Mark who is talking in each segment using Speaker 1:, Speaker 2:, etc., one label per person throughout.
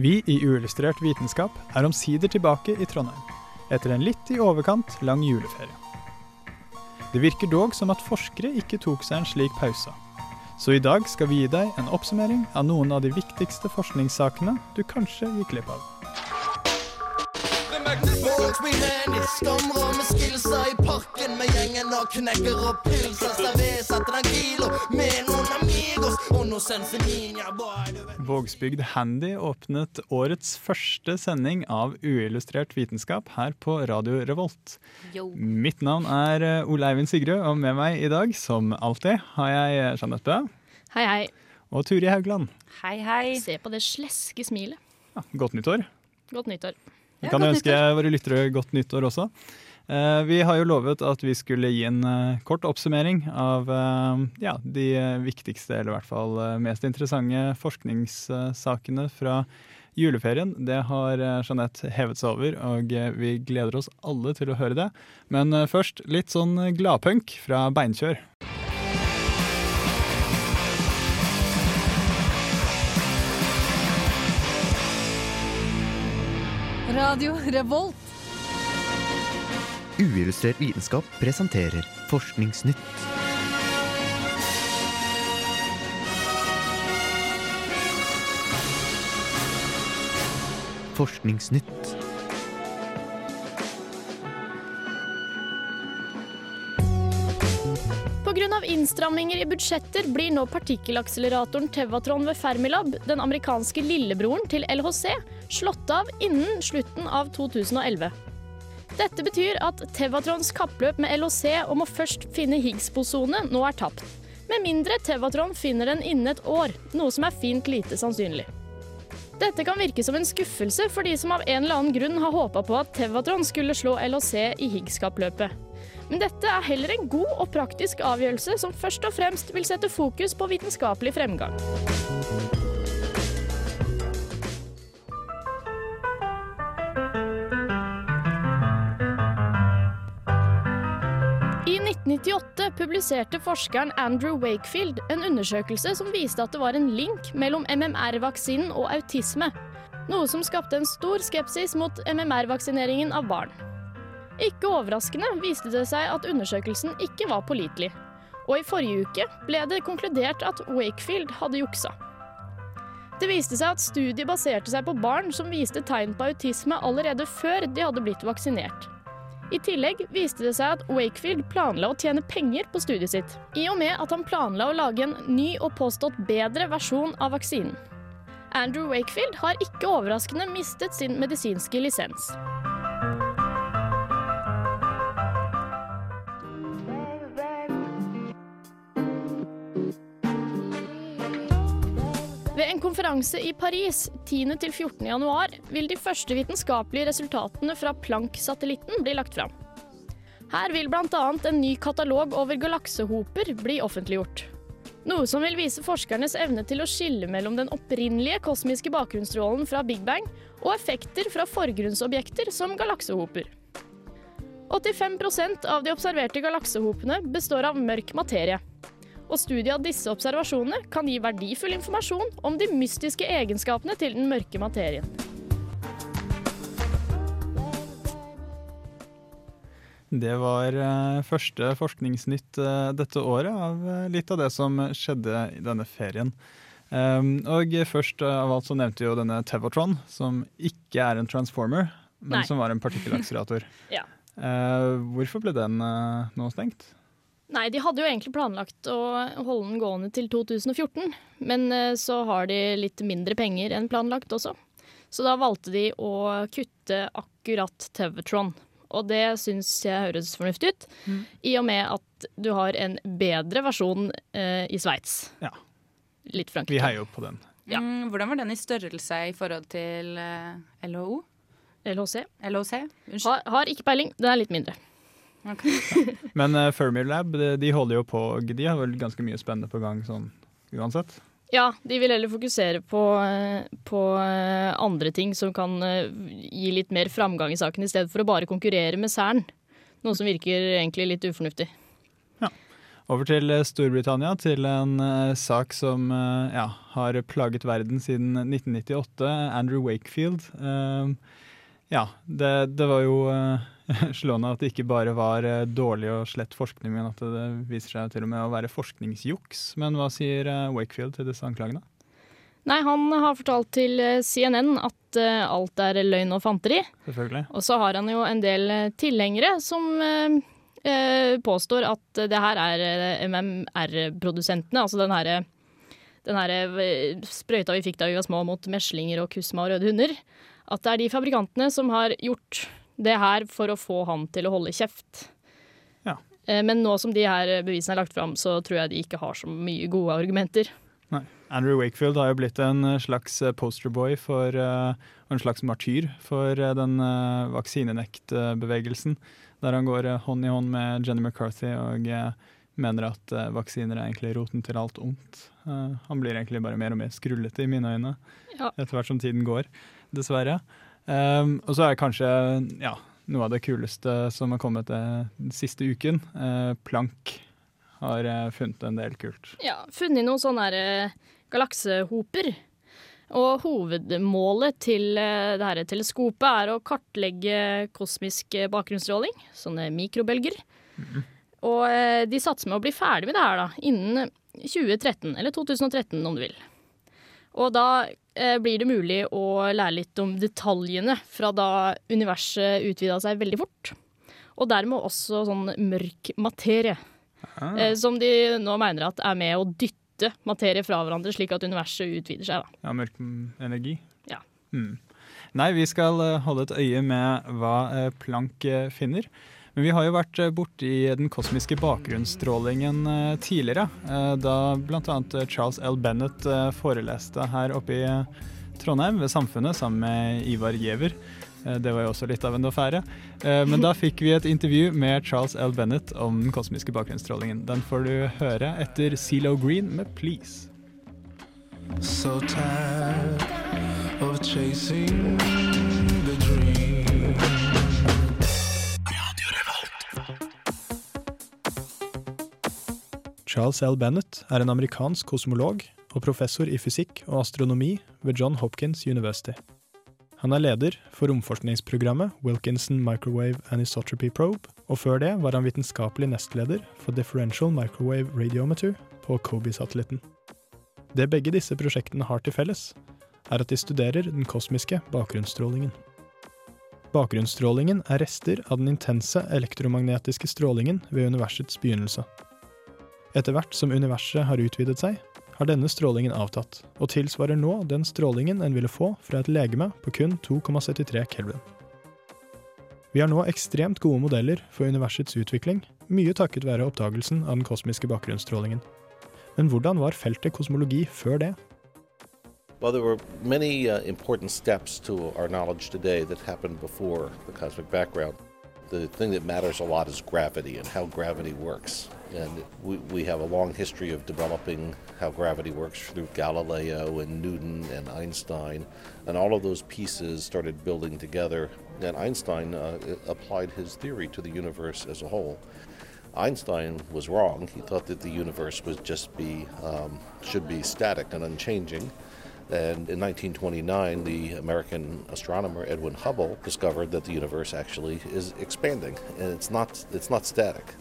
Speaker 1: Vi i Uillustrert vitenskap er omsider tilbake i Trondheim, etter en litt i overkant lang juleferie. Det virker dog som at forskere ikke tok seg en slik pause. Så i dag skal vi gi deg en oppsummering av noen av de viktigste forskningssakene du kanskje gikk glipp av.
Speaker 2: Handy, med skillsa i parken med gjengen og knekker og pilser. En kilo med noen amigos og noe sensininja, boy.
Speaker 1: Vågsbygd Handy åpnet årets første sending av Uillustrert vitenskap her på Radio Revolt. Mitt navn er eh, Ole Eivind Sigrud, og med meg i dag, som alltid, har jeg eh, Jeanette Bø
Speaker 3: Hei, hei.
Speaker 1: og Turi Haugland.
Speaker 4: Hei, hei.
Speaker 3: Se på det sleske smilet.
Speaker 1: Ja, godt nyttår.
Speaker 3: Godt nyttår.
Speaker 1: Vi kan ønske våre lyttere godt nyttår også. Eh, vi har jo lovet at vi skulle gi en eh, kort oppsummering av eh, ja, de viktigste, eller i hvert fall mest interessante forskningssakene fra juleferien. Det har Jeanette hevet seg over, og vi gleder oss alle til å høre det. Men først litt sånn gladpunk fra Beinkjør.
Speaker 4: Radio Revolt.
Speaker 5: Uillustrert vitenskap presenterer Forskningsnytt. Forskningsnytt.
Speaker 3: Pga. innstramminger i budsjetter blir nå partikkelakseleratoren Tevatron ved Fermilab, den amerikanske lillebroren til LHC, slått av innen slutten av 2011. Dette betyr at Tevatrons kappløp med LHC om å først finne Higgs-bosone nå er tapt. Med mindre Tevatron finner den innen et år, noe som er fint lite sannsynlig. Dette kan virke som en skuffelse for de som av en eller annen grunn har håpa på at Tevatron skulle slå LHC i Higgs-kappløpet. Men dette er heller en god og praktisk avgjørelse som først og fremst vil sette fokus på vitenskapelig fremgang. 1998 publiserte forskeren Andrew Wakefield en undersøkelse som viste at det var en link mellom MMR-vaksinen og autisme, noe som skapte en stor skepsis mot MMR-vaksineringen av barn. Ikke overraskende viste det seg at undersøkelsen ikke var pålitelig, og i forrige uke ble det konkludert at Wakefield hadde juksa. Det viste seg at studiet baserte seg på barn som viste tegn på autisme allerede før de hadde blitt vaksinert. I tillegg viste det seg at Wakefield planla å tjene penger på studiet sitt, i og med at han planla å lage en ny og påstått bedre versjon av vaksinen. Andrew Wakefield har ikke overraskende mistet sin medisinske lisens. Ved en konferanse i Paris 10.-14. januar vil de første vitenskapelige resultatene fra Planck-satellitten bli lagt fram. Her vil bl.a. en ny katalog over galaksehoper bli offentliggjort. Noe som vil vise forskernes evne til å skille mellom den opprinnelige kosmiske bakgrunnsstrålen fra Big Bang og effekter fra forgrunnsobjekter som galaksehoper. 85% av de observerte galaksehopene består av mørk materie. Og studiet av disse observasjonene kan gi verdifull informasjon om de mystiske egenskapene til den mørke materien.
Speaker 1: Det var eh, første forskningsnytt eh, dette året av eh, litt av det som skjedde i denne ferien. Um, og først av alt så nevnte vi jo denne Tevotron, som ikke er en transformer, men
Speaker 3: Nei.
Speaker 1: som var en partikkelakselerator.
Speaker 3: Ja.
Speaker 1: Hvorfor ble den nå stengt?
Speaker 3: Nei, de hadde jo egentlig planlagt å holde den gående til 2014, men eh, så har de litt mindre penger enn planlagt også. Så da valgte de å kutte akkurat Tevetron. Og det syns jeg høres fornuftig ut, i og med at du har en bedre versjon eh, i Sveits.
Speaker 1: Ja.
Speaker 3: Litt Frankrike.
Speaker 1: Vi heier jo på den.
Speaker 3: Ja.
Speaker 6: Mm, hvordan var den i størrelse i forhold til eh, LHO?
Speaker 3: LHC.
Speaker 6: LHC? Unnskyld.
Speaker 3: Har, har ikke peiling, den er litt mindre.
Speaker 1: Men uh, Fermilab de, de holder jo på De har vel ganske mye spennende på gang sånn uansett.
Speaker 3: Ja, de vil heller fokusere på, eh, på eh, andre ting som kan eh, gi litt mer framgang i saken, i stedet for å bare konkurrere med Cern. Noe som virker egentlig litt ufornuftig. Ja.
Speaker 1: Over til eh, Storbritannia, til en uh, sak som uh, ja, har plaget verden siden 1998. Andrew Wakefield. Uh, ja, det, det var jo eh, slående at det ikke bare var eh, dårlig og slett forskning, men at det, viser seg til og med å være forskningsjuks. Men hva sier eh, Wakefield til disse anklagene?
Speaker 3: Nei, han har fortalt til eh, CNN at alt er løgn og fanteri.
Speaker 1: Selvfølgelig.
Speaker 3: Og så har han jo en del tilhengere som eh, påstår at det her er MMR-produsentene, altså den herre den her sprøyta vi fikk da vi var små mot meslinger og kusma og røde hunder. At det er de fabrikantene som har gjort det her for å få han til å holde kjeft.
Speaker 1: Ja.
Speaker 3: Eh, Men nå som de her bevisene er lagt fram, så tror jeg de ikke har så mye gode argumenter.
Speaker 1: Nei. Andrew Wakefield har jo blitt en eh, slags eh, posterboy for, og en slags martyr for den vaksinenektbevegelsen, der han går hånd i hånd med Jenny McCarthy og mener at vaksiner er egentlig roten til alt ondt. Han blir egentlig bare mer og mer skrullete i mine øyne
Speaker 3: Ja.
Speaker 1: etter hvert som tiden går, dessverre. Um, og så er kanskje ja, noe av det kuleste som har kommet eh, den siste uken. uh, Planck har eh, funnet en del kult.
Speaker 3: Ja, funnet noen sånne eh, galaksehoper. Og hovedmålet til eh, det her teleskopet er å kartlegge kosmisk eh, bakgrunnsstråling, sånne mikrobølger. Og eh, de satser med å bli ferdig med det her da, innen 2013, eller 2013 om du vil. Og da eh, blir det mulig å lære litt om detaljene fra da universet utvida seg veldig fort. Og dermed også sånn mørk materie.
Speaker 1: Ah.
Speaker 3: Eh, som de nå mener at er med å dytte materie fra hverandre, slik at universet utvider seg. Da.
Speaker 1: Ja, mørk energi.
Speaker 3: Ja.
Speaker 1: Mm. Nei, vi skal eh, holde et øye med hva Plank Planck eh, finner. Men vi har jo vært eh, borti den kosmiske bakgrunnsstrålingen eh, tidligere. eh, Da bl.a. Charles L. Bennett foreleste her oppe i Trondheim ved Samfunnet sammen med Ivar Giæver. Det var jo også litt av en affære. Men da fikk vi et intervju med Charles L. Bennett om den kosmiske bakgrunnsstrålingen. Den får du høre etter CeeLo Green med 'Please'.
Speaker 2: So tired of chasing
Speaker 1: Charles L. Bennett er en amerikansk kosmolog og professor i fysikk og astronomi ved John Hopkins University. Han er leder for romforskningsprogrammet Wilkinson Microwave Anisotropy Probe, og før det var han vitenskapelig nestleder for Differential Microwave Radiometer på Kobi-satellitten. Det begge disse prosjektene har til felles, er at de studerer den kosmiske bakgrunnsstrålingen. Bakgrunnsstrålingen er rester av den intense elektromagnetiske strålingen ved universets begynnelse. Etter hvert som universet har utvidet seg, har denne strålingen avtatt, og tilsvarer nå den strålingen en ville få fra et legeme på kun 2,73 kelvin. Vi har nå ekstremt gode modeller for universets utvikling, mye takket være oppdagelsen av den kosmiske bakgrunnsstrålingen. Men hvordan var feltet kosmologi før det?
Speaker 7: Well, there were many uh, important steps to our knowledge today that happened before the cosmic background. The thing that matters a lot is gravity and how gravity works. And we, we have a long history of developing how gravity works through Galileo and Newton and Einstein. And all of those pieces started building together. And Einstein uh, applied his theory to the universe as a whole. Einstein was wrong. He thought that the universe would just be um, should be static and unchanging. And in 1929, the American astronomer Edwin Hubble discovered that the universe actually is expanding, and it's not it's not static.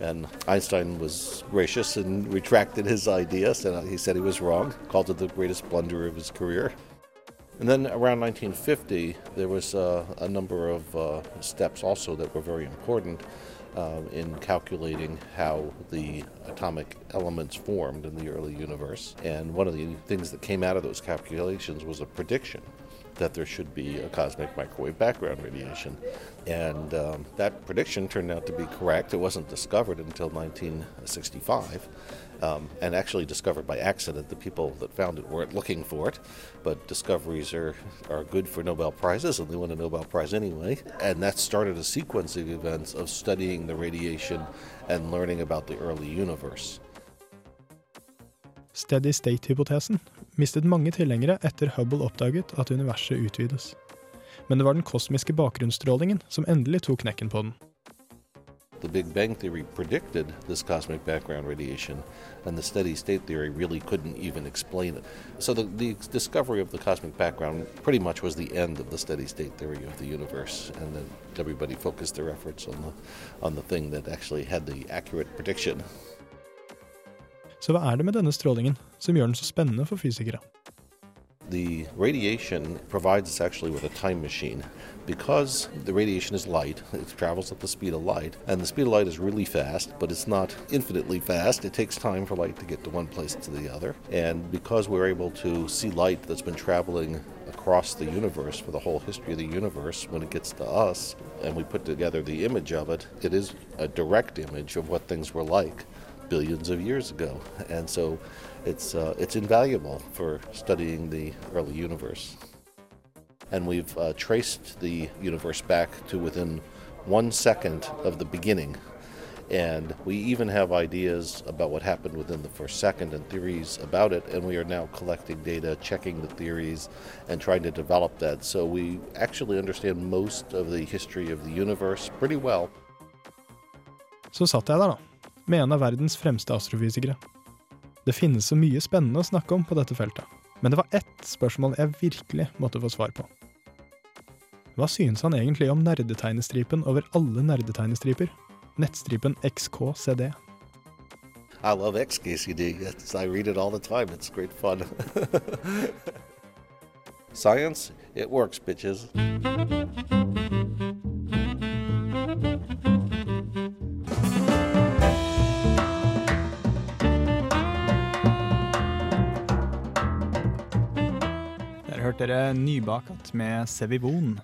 Speaker 7: And Einstein was gracious and retracted his idea. So he said he was wrong, called it the greatest blunder of his career. And then around 1950, there was uh, a number of uh, steps also that were very important uh, in calculating how the atomic elements formed in the early universe. And one of the things that came out of those calculations was a prediction that there should be a cosmic microwave background radiation. And um, that prediction turned out to be correct. It wasn't discovered until 1965. Um, and actually discovered by accident. The people that found it weren't looking for it, but discoveries are, are good for Nobel Prizes, and they won a Nobel Prize anyway. And that started a sequence of events of studying the radiation and learning about the early universe.
Speaker 8: Steady state-hypotesen mistet mange tilhengere etter Hubble oppdaget at universet utvides. Men det var den kosmiske bakgrunnsstrålingen som endelig tok knekken på den.
Speaker 7: The Big Bang Theory predicted this cosmic background radiation, and the steady state theory really couldn't even explain it. So, the, the, discovery of the cosmic background pretty much was the end of the steady state theory of the universe, and then everybody focused their efforts on the, on the thing that actually had the accurate prediction.
Speaker 8: Så hva er det med denne strålingen som gjør den så spennende for fysikere?
Speaker 7: The radiation provides us actually with a time machine. Because the radiation is light, it travels at the speed of light, and the speed of light is really fast, but it's not infinitely fast. It takes time for light to get to one place to the other. And because we're able to see light that's been traveling across the universe for the whole history of the universe, when it gets to us and we put together the image of it, it is a direct image of what things were like billions of years ago. And so it's, uh, it's invaluable for studying the early universe. And we've uh, traced the universe back to within one second of the beginning. And we even have ideas about what happened within the first second and theories about it. And we are now collecting data, checking the theories, and trying to develop that. So we actually understand most of the history of the universe pretty well.
Speaker 8: Så satt jeg der, da, med en av verdens fremste astrofysikere. Det finnes så mye spennende å snakke om på dette feltet, men det var ett spørsmål jeg virkelig måtte få svar på. Hva synes han egentlig om nerdetegnestripen over alle nerdetegnestriper? Nettstripen XKCD.
Speaker 7: I love XKCD. It's, I read it all the time. It's great fun. Science, it works, bitches.
Speaker 1: Hørte dere Nybakat med Sevivon.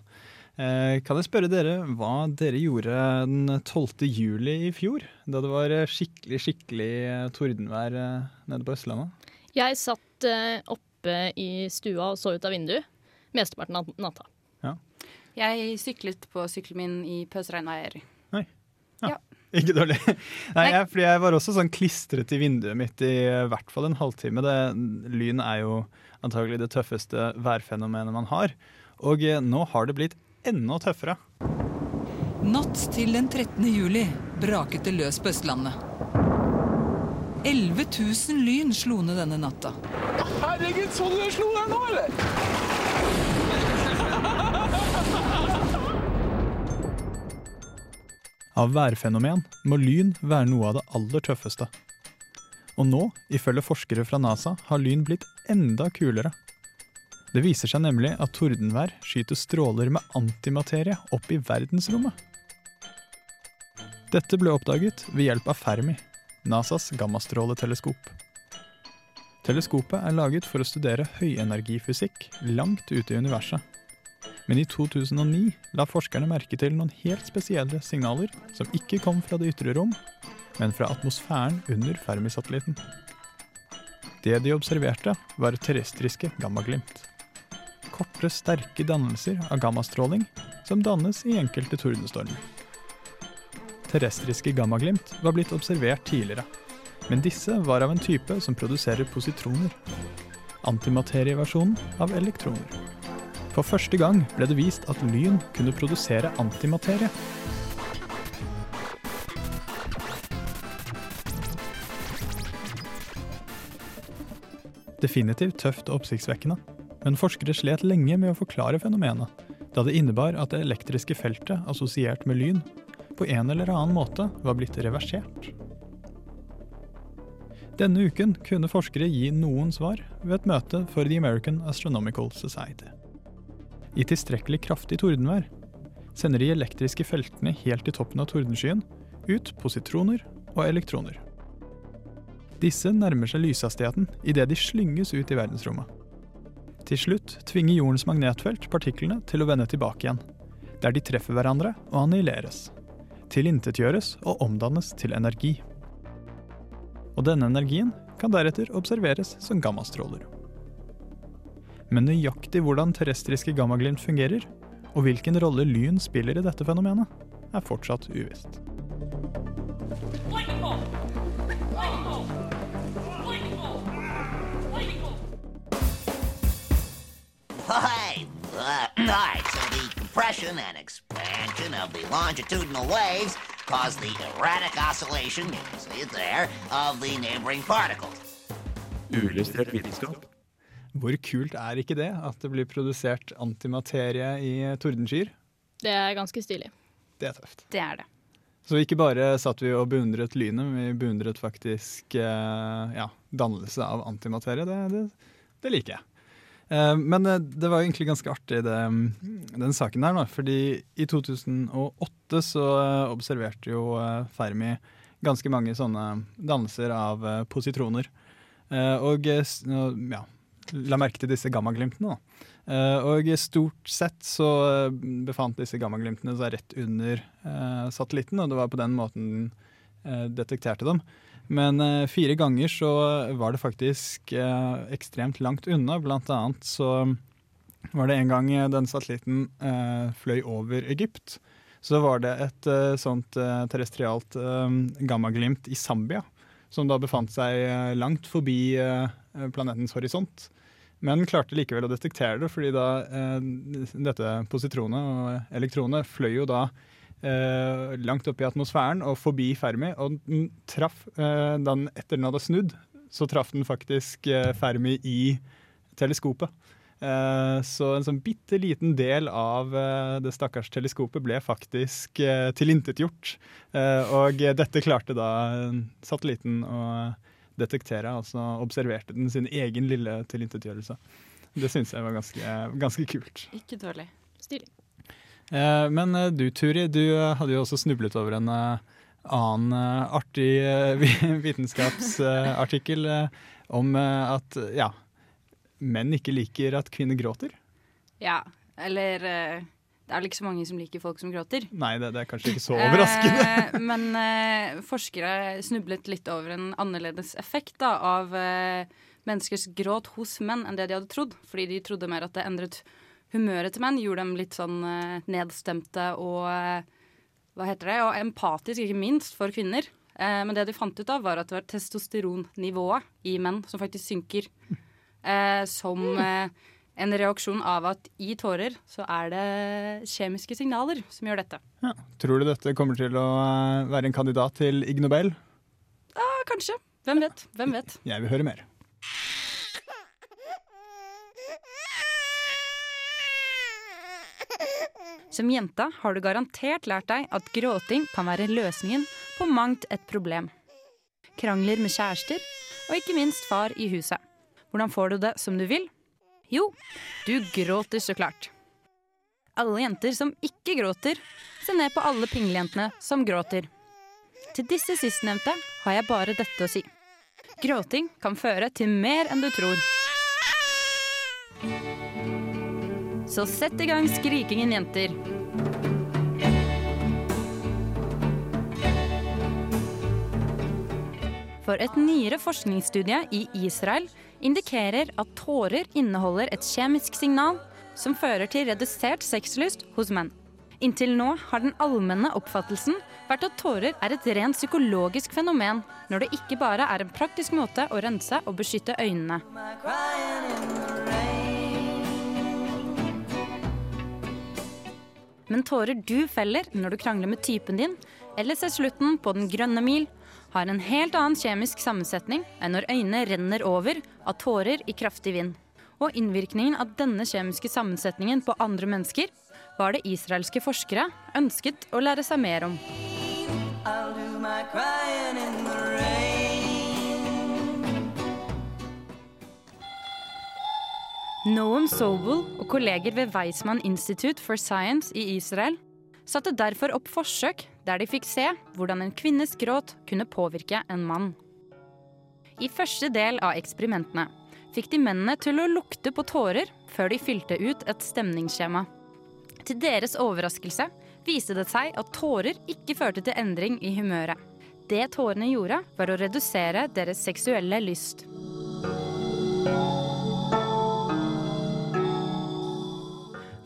Speaker 1: Eh, kan jeg spørre dere hva dere gjorde den 12. juli i fjor? Da det var skikkelig, skikkelig tordenvær eh, nede på Østlandet?
Speaker 3: Jeg satt eh, oppe i stua og så ut av vinduet mesteparten av natta.
Speaker 1: Ja.
Speaker 6: Jeg syklet på sykkelen min i pøsregnvær.
Speaker 1: Ikke dårlig. Nei, jeg, fordi jeg var også sånn klistret i vinduet mitt i hvert fall en halvtime. Det, lyn er jo antagelig det tøffeste værfenomenet man har. Og eh, nå har det blitt enda tøffere.
Speaker 9: Natt til den 13. juli braket det løs på Østlandet. 11 000 lyn slo ned denne natta.
Speaker 10: Herregud, så du jeg slo der nå, eller?
Speaker 8: Av værfenomen må lyn være noe av det aller tøffeste. Og nå, ifølge forskere fra NASA, har lyn blitt enda kulere. Det viser seg nemlig at tordenvær skyter stråler med antimaterie opp i verdensrommet. Dette ble oppdaget ved hjelp av Fermi, NASAs gammastråleteleskop. Teleskopet er laget for å studere høyenergifysikk langt ute i universet. Men i 2009 la forskerne merke til noen helt spesielle signaler som ikke kom fra det ytre rom, men fra atmosfæren under Fermi-satellitten. Det de observerte, var terrestriske gammaglimt. Korte, sterke dannelser av gammastråling som dannes i enkelte tordenstormer. Terrestriske gammaglimt var blitt observert tidligere, men disse var av en type som produserer positroner. Antimaterieversjonen av elektroner. For første gang ble det vist at lyn kunne produsere antimaterie. Definitivt tøft og oppsiktsvekkende, men forskere slet lenge med å forklare fenomenet, da det innebar at det elektriske feltet assosiert med lyn på en eller annen måte var blitt reversert. Denne uken kunne forskere gi noen svar ved et møte for The American Astronomical Society. I tilstrekkelig kraftig tordenvær sender de elektriske feltene helt i toppen av tordenskyen ut positroner og elektroner. Disse nærmer seg lyshastigheten idet de slynges ut i verdensrommet. Til slutt tvinger jordens magnetfelt partiklene til å vende tilbake igjen, der de treffer hverandre og annihileres. Tilintetgjøres og omdannes til energi. Og denne energien kan deretter observeres som gammastråler. Men nøyaktig hvordan terrestriske gammaglimt fungerer, og hvilken rolle lyn spiller i dette fenomenet, er fortsatt uvisst.
Speaker 11: Hi, uh, alright, so the compression and expansion of the longitudinal waves cause the erratic oscillation, you can see it there, of the neighboring particles.
Speaker 12: Uillustrert vitenskap.
Speaker 1: Hvor kult er ikke det at det blir produsert antimaterie i tordenskyer?
Speaker 3: Det er ganske stilig.
Speaker 1: Det er tøft.
Speaker 6: Det er det.
Speaker 1: Så ikke bare satt vi og beundret lynet, men vi beundret faktisk eh, ja, dannelse av antimaterie. Det, det, det liker jeg. Eh, men eh, det var egentlig ganske artig, det, den saken der. Fordi i 2008 så observerte jo Fermi ganske mange sånne dannelser av positroner. Eh, og ja, la merke til disse gammaglimtene. Eh, og stort sett så eh, befant disse gammaglimtene seg rett under eh, satellitten, og det var på den måten den detekterte dem. Men fire ganger så var det faktisk ekstremt langt unna. Blant annet så var det en gang den satellitten fløy over Egypt. Så var det et sånt terrestrialt gammaglimt i Zambia, som da befant seg eh, langt forbi eh, planetens horisont. Men klarte likevel å detektere det, fordi da eh, dette positronet og elektronet fløy jo da langt opp i atmosfæren og forbi Fermi, og den traff den etter den hadde snudd, så traff den faktisk Fermi i teleskopet. Eh, så en sånn bitte liten del av eh, det stakkars teleskopet ble faktisk eh, tilintetgjort. Og dette klarte da satellitten å detektere, altså observerte den sin egen lille tilintetgjørelse. Det syns jeg var ganske, ganske kult.
Speaker 6: Ikke dårlig.
Speaker 3: Stilig.
Speaker 1: Men du Turi, du hadde jo også snublet over en annen artig vitenskapsartikkel om at ja, menn ikke liker at kvinner gråter.
Speaker 6: Ja, eller eh, Det er vel ikke så mange som liker folk som gråter.
Speaker 1: Nei, det, det er kanskje ikke så overraskende.
Speaker 6: Eh, men eh, forskere snublet litt over en annerledes effekt da, av menneskers gråt hos menn enn det de hadde trodd. Fordi de trodde mer at det endret humøret til menn, gjorde dem litt sånn nedstemte og hva heter det, og empatisk, ikke minst, for kvinner. Eh, men det de fant ut av, var at det var testosteronnivået i menn som faktisk synker. Eh, som eh, en reaksjon av at i tårer så er det kjemiske signaler som gjør dette.
Speaker 1: Ja. Tror du dette kommer til å eh, være en kandidat til Ig Nobel?
Speaker 6: Ja, kanskje. Hvem vet? Hvem vet?
Speaker 1: Jeg vil høre mer.
Speaker 6: Som jente har du garantert lært deg at gråting kan være løsningen på mangt et problem. Krangler med kjærester, og ikke minst far i huset. Hvordan får du det som du vil? Jo, du gråter så klart. Alle jenter som ikke gråter, se ned på alle pinglejentene som gråter. Til disse sistnevnte har jeg bare dette å si. Gråting kan føre til mer enn du tror. Så sett i gang skrikingen, jenter. For et nyere forskningsstudie i Israel indikerer at tårer inneholder et kjemisk signal som fører til redusert sexlyst hos menn. Inntil nå har den allmenne oppfattelsen vært at tårer er et rent psykologisk fenomen, når det ikke bare er en praktisk måte å rense og beskytte øynene. Men tårer du feller når du krangler med typen din, eller ser slutten på Den grønne mil, har en helt annen kjemisk sammensetning enn når øynene renner over av tårer i kraftig vind. Og innvirkningen av denne kjemiske sammensetningen på andre mennesker var det israelske forskere ønsket å lære seg mer om. Noam Sobel og kolleger ved Weizmann Institute for Science i Israel satte derfor opp forsøk der de fikk se hvordan en kvinnes gråt kunne påvirke en mann. I første del av eksperimentene fikk de mennene til å lukte på tårer før de fylte ut et stemningsskjema. Til deres overraskelse viste det seg at tårer ikke førte til endring i humøret. Det tårene gjorde, var å redusere deres seksuelle lyst.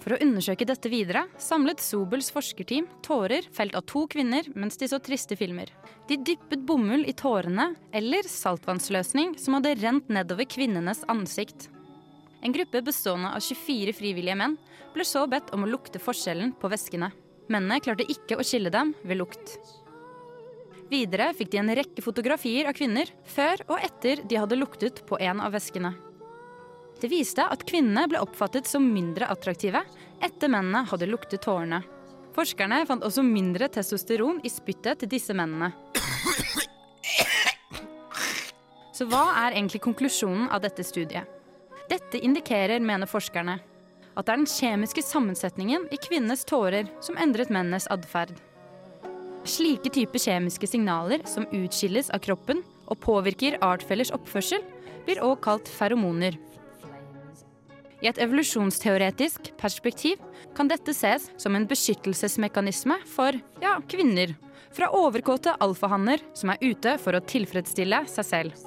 Speaker 6: For å undersøke dette videre samlet Sobels forskerteam tårer felt av to kvinner mens de så triste filmer. De dyppet bomull i tårene eller saltvannsløsning som hadde rent nedover kvinnenes ansikt. En gruppe bestående av 24 frivillige menn ble så bedt om å lukte forskjellen på væskene. Mennene klarte ikke å skille dem ved lukt. Videre fikk de en rekke fotografier av kvinner før og etter de hadde luktet på en av væskene. Det viste at kvinnene ble oppfattet som mindre attraktive etter mennene hadde luktet tårene. Forskerne fant også mindre testosteron i spyttet til disse mennene. Så hva er egentlig konklusjonen av dette studiet? Dette indikerer, mener forskerne, at det er den kjemiske sammensetningen i kvinnenes tårer som endret mennenes atferd. Slike typer kjemiske signaler som utskilles av kroppen og påvirker artfellers oppførsel, blir også kalt feromoner. I et evolusjonsteoretisk perspektiv kan dette ses som en beskyttelsesmekanisme for ja, kvinner. Fra overkåte alfahanner som er ute for å tilfredsstille seg selv.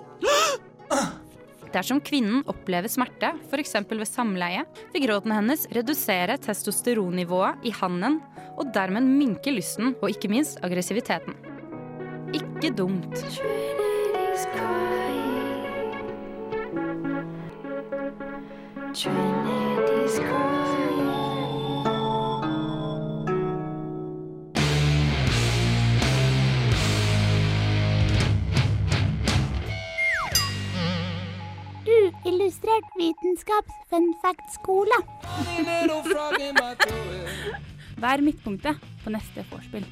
Speaker 6: Dersom kvinnen opplever smerte, f.eks. ved samleie, vil gråten hennes redusere testosteronnivået i hannen og dermed minke lysten og ikke minst aggressiviteten. Ikke dumt.
Speaker 13: Uillustrert vitenskaps-funfact-skole. Vær midtpunktet på neste vorspiel.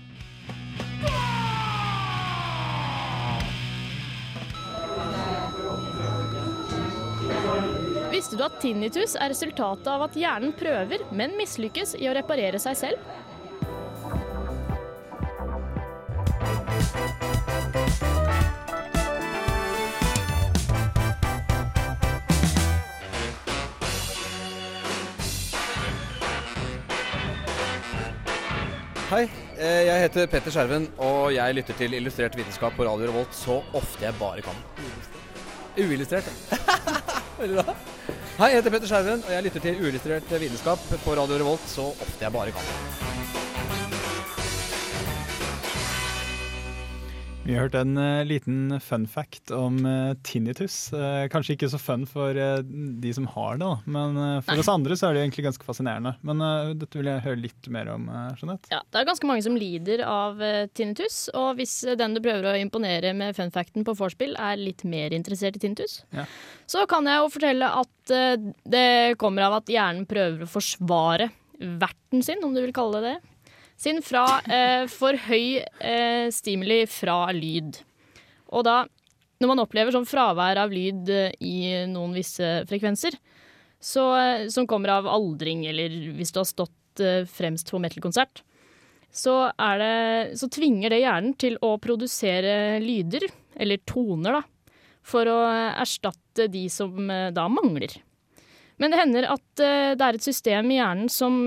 Speaker 3: Visste du at tinnitus er resultatet av at hjernen prøver, men mislykkes i å reparere seg selv?
Speaker 14: Hei, eh, jeg heter Petter Skjerven, og jeg lytter til Illustrert vitenskap på Radio Revolt så ofte jeg bare kan. Uillustrert, ja. Veldig bra. Hei, jeg heter Petter Skjerven, og jeg lytter til Uillustrert vitenskap på Radio Revolt så ofte jeg bare kan.
Speaker 1: Vi har hørt en uh, liten fun fact om uh, tinnitus. Uh, kanskje ikke så fun for de som har det, men for Nei. oss andre så er det egentlig ganske fascinerende. Men dette vil jeg høre litt mer om, Jeanette.
Speaker 3: Ja, det er ganske mange som lider av tinnitus, og hvis den du prøver å imponere med fun facten på vorspiel er litt mer interessert i tinnitus, ja. så kan jeg jo fortelle at det kommer av at hjernen prøver å forsvare verten sin, om du vil kalle det det sin fra eh, for høy eh, stimuli fra lyd. Og da, når man opplever sånn fravær av lyd eh, i noen visse frekvenser, så, eh, som kommer av aldring, eller hvis du har stått eh, fremst på metal-konsert, så, så tvinger det hjernen til å produsere lyder, eller toner, da, for å erstatte de som eh, da mangler. Men det hender at det er et system i hjernen som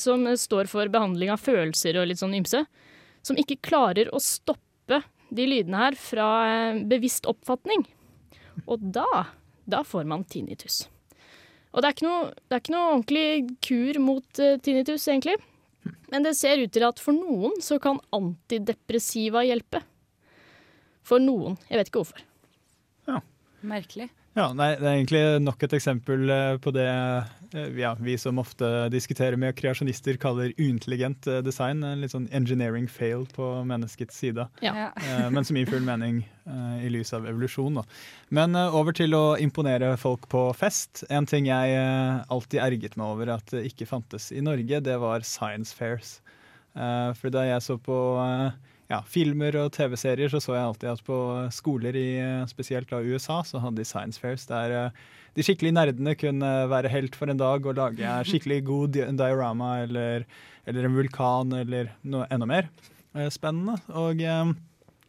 Speaker 3: som står for behandling av følelser og litt sånn ymse, som ikke klarer å stoppe de lydene her fra eh, bevisst oppfatning. Og da, da får man tinnitus. Og det er ikke noe, er ikke noe ordentlig kur mot uh, tinnitus, egentlig. Men det ser ut til at for noen så kan antidepressiva hjelpe. For noen. Jeg vet ikke hvorfor.
Speaker 1: Ja.
Speaker 6: Merkelig.
Speaker 1: Ja, nei, Det er egentlig nok et eksempel eh, på det eh, ja, vi som ofte diskuterer med kreasjonister kaller uintelligent design. design. Litt sånn engineering fail på menneskets side. Ja. Men som gir full mening i lys av evolusjon. Da. Men over til å imponere folk på fest. En ting jeg alltid erget meg over at det ikke fantes i Norge, det var science fairs. For da jeg så på ja, filmer og TV-serier så så jeg alltid at på skoler i spesielt da USA så hadde de science fairs der uh, de skikkelig nerdene kunne være helt for en dag og lage skikkelig god di diorama eller, eller, en vulkan eller noe enda mer uh, spennende. Og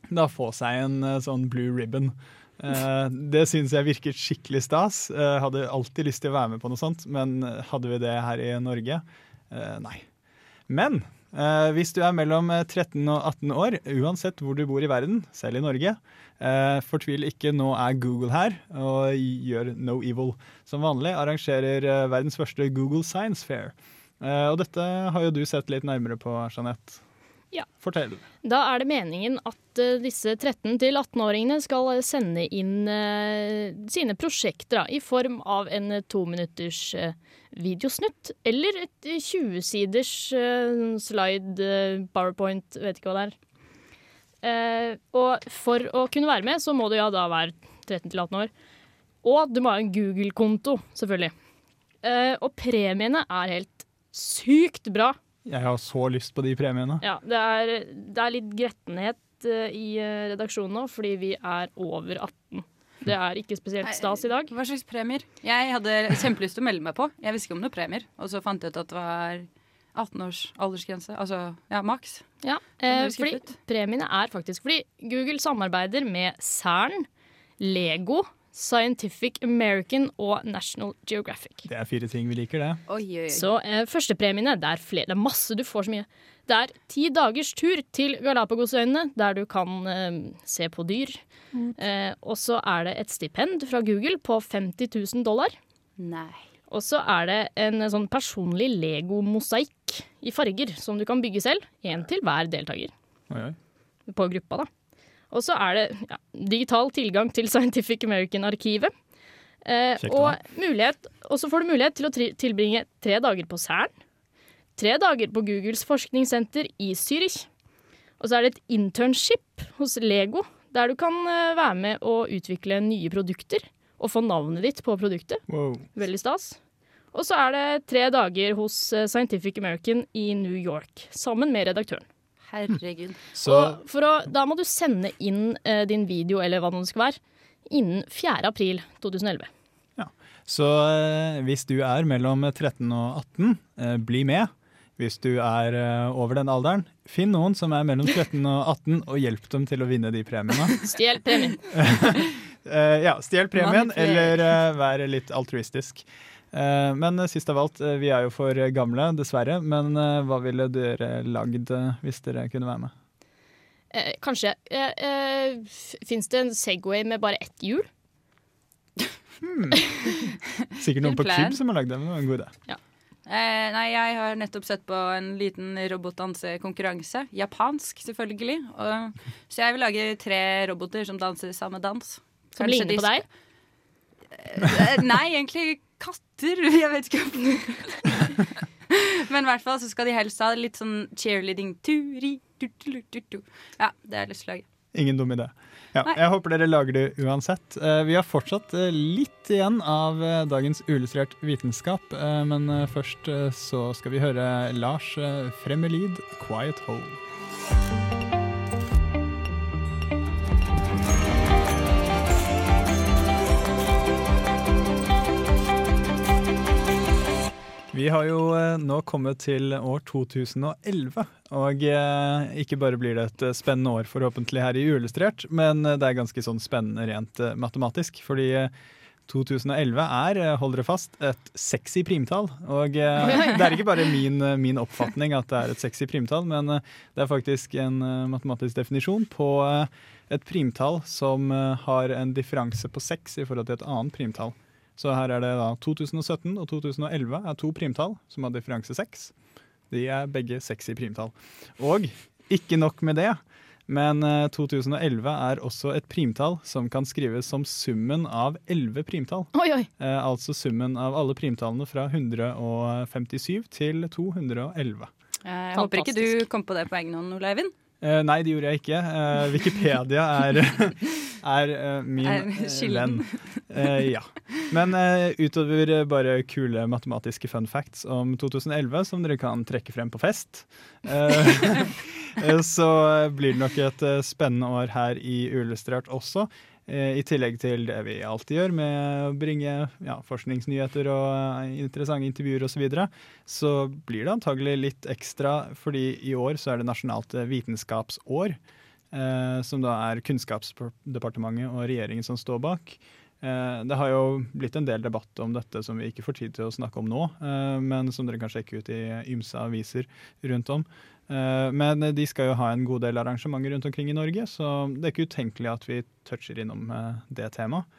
Speaker 1: da få seg en sånn blue ribbon Eh, det syns jeg virket skikkelig stas. Eh, hadde alltid lyst til å være med på noe sånt, men hadde vi det her i Norge? Eh, nei. Men eh, hvis du er mellom 13 og 18 år, uansett hvor du bor i verden, selv i Norge, eh, fortvil ikke, nå er Google her og gjør no evil. Som vanlig arrangerer eh, verdens første Google Science Fair. Eh, og dette har jo du sett litt nærmere på, Jeanette.
Speaker 3: Ja.
Speaker 1: Fortell.
Speaker 3: Da er det meningen at uh, disse 13-18-åringene skal uh, sende inn uh, sine prosjekter da, i form av en tominutters uh, videosnutt eller et 20-siders slide, powerpoint, vet ikke hva det er. og for å kunne være med, så må du ja da være 13-18 år. Og du må ha en Google-konto, selvfølgelig. og premiene er helt sykt bra.
Speaker 1: Jeg har så lyst på de premiene.
Speaker 3: Ja, det er, det er litt grettenhet uh, i uh, redaksjonen nå, fordi vi er over 18. Det er ikke spesielt stas i dag.
Speaker 6: Hva slags premier? Jeg hadde kjempelyst til å melde meg på. Jeg visste ikke om noen premier, og så fant jeg ut at det var 18 års aldersgrense. Altså ja, maks.
Speaker 3: Ja, eh, fordi premiene er faktisk fordi Google samarbeider med Cern, Lego, Scientific American og National Geographic.
Speaker 1: Det er fire ting vi liker, det.
Speaker 3: Oi, oi, oi. Så eh, førstepremiene, det er flere. Det er masse, du får så mye. Det er ti dagers tur til Galapagosøyene, der du kan eh, se på dyr. Mm. Eh, og så er det et stipend fra Google på 50 000 dollar.
Speaker 6: Nei.
Speaker 3: Og så er det en sånn personlig Lego-mosaikk i farger som du kan bygge selv. Én til hver deltaker.
Speaker 1: Oi, oi.
Speaker 3: På gruppa, da. Og så er det ja, digital tilgang til Scientific American-arkivet. Eh, og, og så får du mulighet til å tilbringe tre dager på Cern. Tre dager på Googles forskningssenter i Zürich. Og så er det et internship hos Lego, der du kan uh, være med å utvikle nye produkter. Og få navnet ditt på produktet.
Speaker 1: Wow.
Speaker 3: Veldig stas. Og så er det tre dager hos uh, Scientific American i New York, sammen med redaktøren.
Speaker 6: Herregud.
Speaker 3: Så, og å, da må du sende inn eh, din video, eller hva det skal være, innen 4. april 2011.
Speaker 1: Ja. Så eh, hvis du er mellom 13 og 18, eh, bli med. Hvis du er over den alderen, finn noen som er mellom 13 og 18, og hjelp dem til å vinne de premiene.
Speaker 3: Stjel premien.
Speaker 1: ja, stjel premien, eller vær litt altruistisk. Eh, men sist av alt, eh, vi er jo for gamle, dessverre. Men eh, hva ville dere lagd hvis dere kunne være med?
Speaker 3: Eh, kanskje eh, eh, Fins det en Segway med bare ett hjul?
Speaker 1: Hmm. Sikkert noen på Kub som har lagd det, men det var en god idé.
Speaker 3: Ja.
Speaker 6: Eh, nei, jeg har nettopp sett på en liten robotdansekonkurranse. Japansk, selvfølgelig. Og, så jeg vil lage tre roboter som danser samme dans.
Speaker 3: Som Kanskje ligner på deg?
Speaker 6: nei, egentlig katter. Jeg vet ikke om Men i hvert fall så skal de helst ha litt sånn cheerleading. Turi, tu, tu, tu, ja, det er jeg lyst til å lage.
Speaker 1: Ingen dum idé. Ja, jeg håper dere lager det uansett. Eh, vi har fortsatt eh, litt igjen av eh, dagens uillustrert vitenskap, men først så skal vi høre Lars Fremmelid, 'Quiet Hole'. Vi har jo eh, nå kommet til år 2011, og eh, ikke bare blir det et eh, spennende år forhåpentlig her i Uillustrert, men det er ganske sånn spennende rent matematisk, fordi 2011 er, hold dere fast, et sexy primtall. Og det er ikke bare min, min, oppfatning at det er et sexy primtall, men det er faktisk en matematisk definisjon på et primtall som har en differanse på seks i forhold til et annet primtall. Så her er det da 2017 og 2011 er to primtall som har differanse 6. De er begge sexy primtall. Og ikke nok med det, men 2011 eh, er også et primtall som kan skrives som summen av 11 primtall.
Speaker 3: Oi, oi.
Speaker 1: Eh, altså summen av alle primtallene fra 157 til 211.
Speaker 6: Jeg håper ikke du kom på det på egen hånd, Ole Eivind.
Speaker 1: Eh, nei, det gjorde jeg ikke. Uh, Wikipedia er, er uh, min er venn. ja. Men utover bare kule matematiske fun facts om 2011, som dere kan trekke frem på fest, så blir det nok et spennende år her i Uillustrert også. I tillegg til det vi alltid gjør med å bringe ja, forskningsnyheter og uh, interessante intervjuer osv., så, videre, så blir det antagelig litt ekstra, fordi i år så er det nasjonalt vitenskapsår. eh, som da er Kunnskapsdepartementet og regjeringen som står bak. Eh, det har jo blitt en del debatt om dette som vi ikke får tid til å snakke om nå, eh, men som dere kan sjekke ut i ymse aviser rundt om. Eh, men de skal jo ha en god del arrangementer rundt omkring i Norge, så det er ikke utenkelig at vi toucher innom eh, det temaet.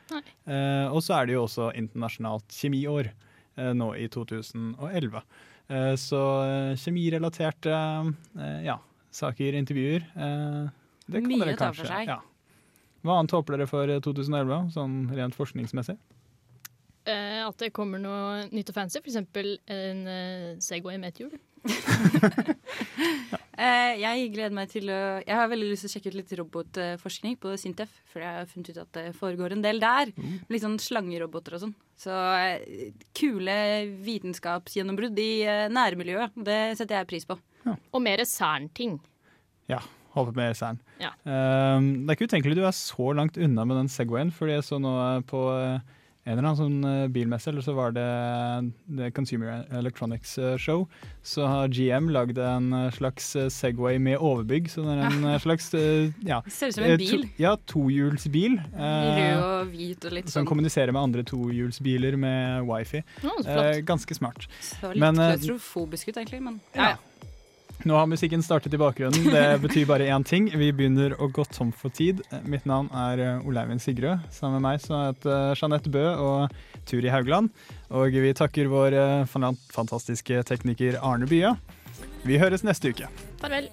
Speaker 1: Eh, og så er det jo også internasjonalt kjemiår nå i 2011. Så kjemirelaterte ja, saker, intervjuer, det kan
Speaker 6: Mye
Speaker 1: dere kanskje
Speaker 6: for seg.
Speaker 1: Ja. Hva annet håper dere for 2011, sånn rent forskningsmessig?
Speaker 3: Eh, at det kommer noe nytt og fancy, f.eks. en Segway med et hjul.
Speaker 6: Eh, jeg gleder meg til å Jeg har veldig lyst til å sjekke ut litt robotforskning på Sintef. For jeg har funnet ut at det foregår en del der. Litt sånn slangeroboter og sånn. Så eh, kule vitenskapsgjennombrudd i eh, nærmiljøet. Det setter jeg pris på.
Speaker 3: Og mer Cern-ting.
Speaker 1: Ja, håper mer Cern.
Speaker 3: Ja.
Speaker 1: Um, det er ikke utenkelig du er så langt unna med den Segwayen, fordi jeg så nå på eh, en eller annen sånn eh, bilmesse, eller så var det det Consumer Electronics eh, Show, så har GM lagd en eh, slags Segway med overbygg. Så det er en slags ja,
Speaker 6: Ser ut som en bil.
Speaker 1: To, ja, tohjulsbil.
Speaker 6: Rød og hvit og litt
Speaker 1: som
Speaker 6: sånn.
Speaker 1: kommuniserer med andre tohjulsbiler med wifi. Eh, ganske smart.
Speaker 6: Så litt
Speaker 1: Men,
Speaker 6: klaustrofobisk ut, egentlig. Men
Speaker 1: ja. Nå har musikken startet i bakgrunnen. Det betyr bare én ting. Vi begynner å gå tom for tid. Mitt navn er eh, Oleivind Sigrød. Sammen med meg så heter Jeanette Bø og Turi Haugland. Og vi takker vår eh, fantastiske tekniker Arne Bya. Vi høres neste uke.
Speaker 3: Farvel.